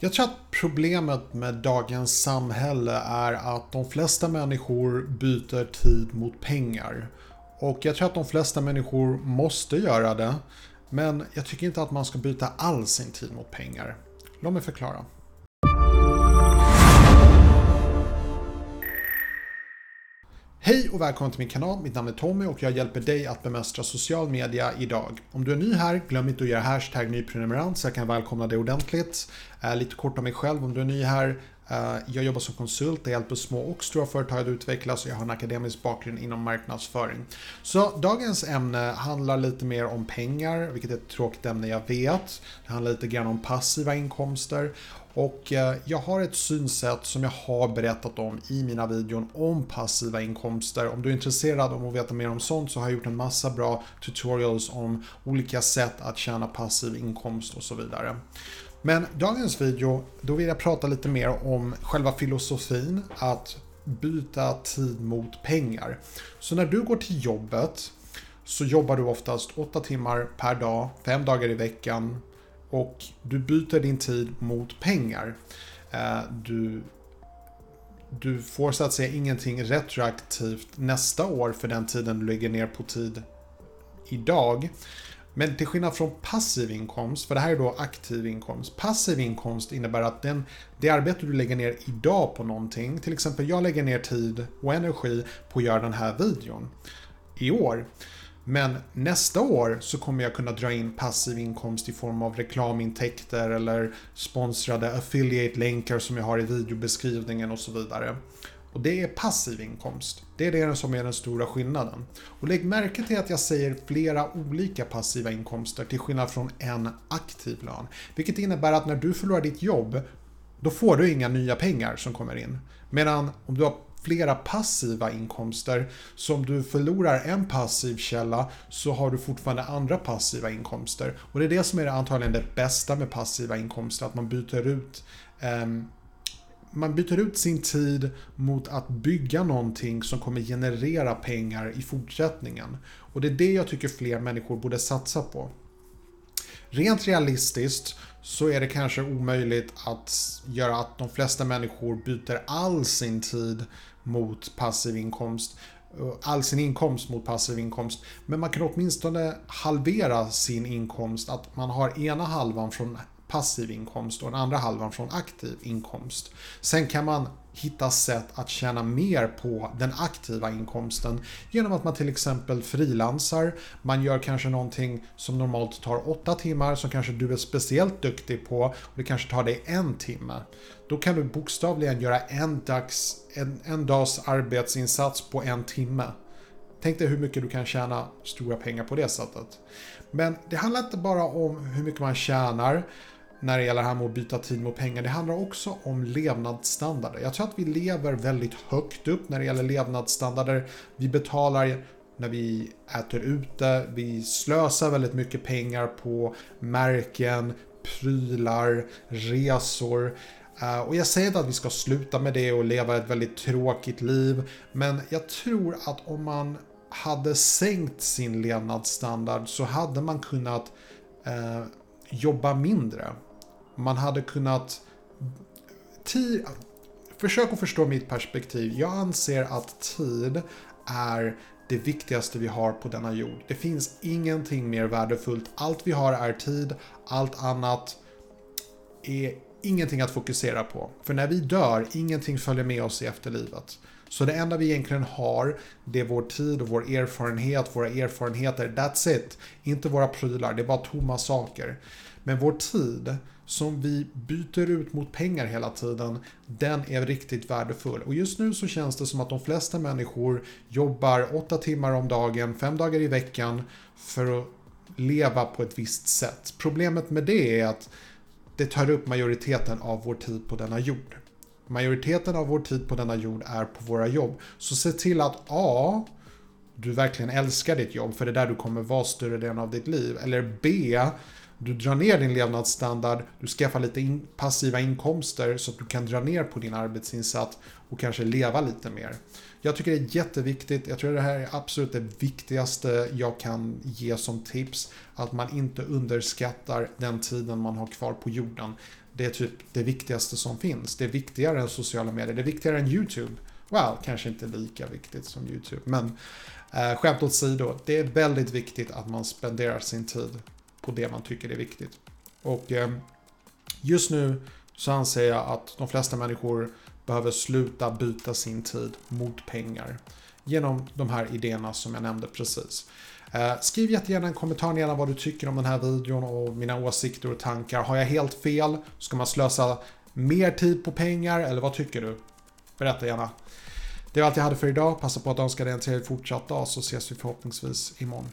Jag tror att problemet med dagens samhälle är att de flesta människor byter tid mot pengar. Och jag tror att de flesta människor måste göra det. Men jag tycker inte att man ska byta all sin tid mot pengar. Låt mig förklara. Hej och välkommen till min kanal. Mitt namn är Tommy och jag hjälper dig att bemästra social media idag. Om du är ny här, glöm inte att göra hashtag nyprenumerant så jag kan välkomna dig ordentligt. Eh, lite kort om mig själv om du är ny här. Eh, jag jobbar som konsult, jag hjälper små och stora företag att utvecklas och jag har en akademisk bakgrund inom marknadsföring. Så dagens ämne handlar lite mer om pengar, vilket är ett tråkigt ämne jag vet. Det handlar lite grann om passiva inkomster och eh, jag har ett synsätt som jag har berättat om i mina videon om passiva inkomster. Om du är intresserad av att veta mer om sånt så har jag gjort en massa bra tutorials om olika sätt att tjäna passiv inkomst och så vidare. Men dagens video, då vill jag prata lite mer om själva filosofin att byta tid mot pengar. Så när du går till jobbet så jobbar du oftast 8 timmar per dag, 5 dagar i veckan, och du byter din tid mot pengar. Eh, du, du får så att säga ingenting retroaktivt nästa år för den tiden du lägger ner på tid idag. Men till skillnad från passiv inkomst, för det här är då aktiv inkomst. Passiv inkomst innebär att den, det arbete du lägger ner idag på någonting, till exempel jag lägger ner tid och energi på att göra den här videon i år. Men nästa år så kommer jag kunna dra in passiv inkomst i form av reklamintäkter eller sponsrade affiliate-länkar som jag har i videobeskrivningen och så vidare. Och det är passiv inkomst. Det är det som är den stora skillnaden. Och lägg märke till att jag säger flera olika passiva inkomster till skillnad från en aktiv lön. Vilket innebär att när du förlorar ditt jobb, då får du inga nya pengar som kommer in. Medan om du har flera passiva inkomster. Så om du förlorar en passiv källa så har du fortfarande andra passiva inkomster. Och det är det som är antagligen det bästa med passiva inkomster, att man byter ut um, man byter ut sin tid mot att bygga någonting som kommer generera pengar i fortsättningen. Och det är det jag tycker fler människor borde satsa på. Rent realistiskt så är det kanske omöjligt att göra att de flesta människor byter all sin tid mot passiv inkomst. Eh, all sin inkomst mot passiv inkomst. Men man kan åtminstone halvera sin inkomst. Att man har ena halvan från passiv inkomst och den andra halvan från aktiv inkomst. Sen kan man hitta sätt att tjäna mer på den aktiva inkomsten genom att man till exempel frilansar. Man gör kanske någonting som normalt tar åtta timmar som kanske du är speciellt duktig på och det kanske tar dig en timme. Då kan du bokstavligen göra en, dags, en, en dags arbetsinsats på en timme. Tänk dig hur mycket du kan tjäna stora pengar på det sättet. Men det handlar inte bara om hur mycket man tjänar när det gäller det här med att byta tid mot pengar. Det handlar också om levnadsstandarder. Jag tror att vi lever väldigt högt upp när det gäller levnadsstandarder. Vi betalar när vi äter ute, vi slösar väldigt mycket pengar på märken, prylar, resor. Eh, och jag säger inte att vi ska sluta med det och leva ett väldigt tråkigt liv. Men jag tror att om man hade sänkt sin levnadsstandard så hade man kunnat eh, jobba mindre. Man hade kunnat... Tid, försök att förstå mitt perspektiv. Jag anser att tid är det viktigaste vi har på denna jord. Det finns ingenting mer värdefullt. Allt vi har är tid, allt annat är ingenting att fokusera på. För när vi dör, ingenting följer med oss i efterlivet. Så det enda vi egentligen har, det är vår tid och vår erfarenhet, våra erfarenheter. That's it. Inte våra prylar, det är bara tomma saker. Men vår tid, som vi byter ut mot pengar hela tiden, den är riktigt värdefull. Och just nu så känns det som att de flesta människor jobbar 8 timmar om dagen, 5 dagar i veckan för att leva på ett visst sätt. Problemet med det är att det tar upp majoriteten av vår tid på denna jord. Majoriteten av vår tid på denna jord är på våra jobb. Så se till att A. Du verkligen älskar ditt jobb för det är där du kommer vara större delen av ditt liv. Eller B du drar ner din levnadsstandard, du skaffar lite in passiva inkomster så att du kan dra ner på din arbetsinsats och kanske leva lite mer. Jag tycker det är jätteviktigt. Jag tror det här är absolut det viktigaste jag kan ge som tips. Att man inte underskattar den tiden man har kvar på jorden. Det är typ det viktigaste som finns. Det är viktigare än sociala medier. Det är viktigare än YouTube. Well, kanske inte lika viktigt som YouTube. Men eh, skämt åsido, det är väldigt viktigt att man spenderar sin tid på det man tycker är viktigt. Och ehm, just nu så anser jag att de flesta människor behöver sluta byta sin tid mot pengar. Genom de här idéerna som jag nämnde precis. Eh, skriv jättegärna en kommentar gärna vad du tycker om den här videon och mina åsikter och tankar. Har jag helt fel? Ska man slösa mer tid på pengar eller vad tycker du? Berätta gärna. Det var allt jag hade för idag. Passa på att önska dig en trevlig fortsatt dag så ses vi förhoppningsvis imorgon.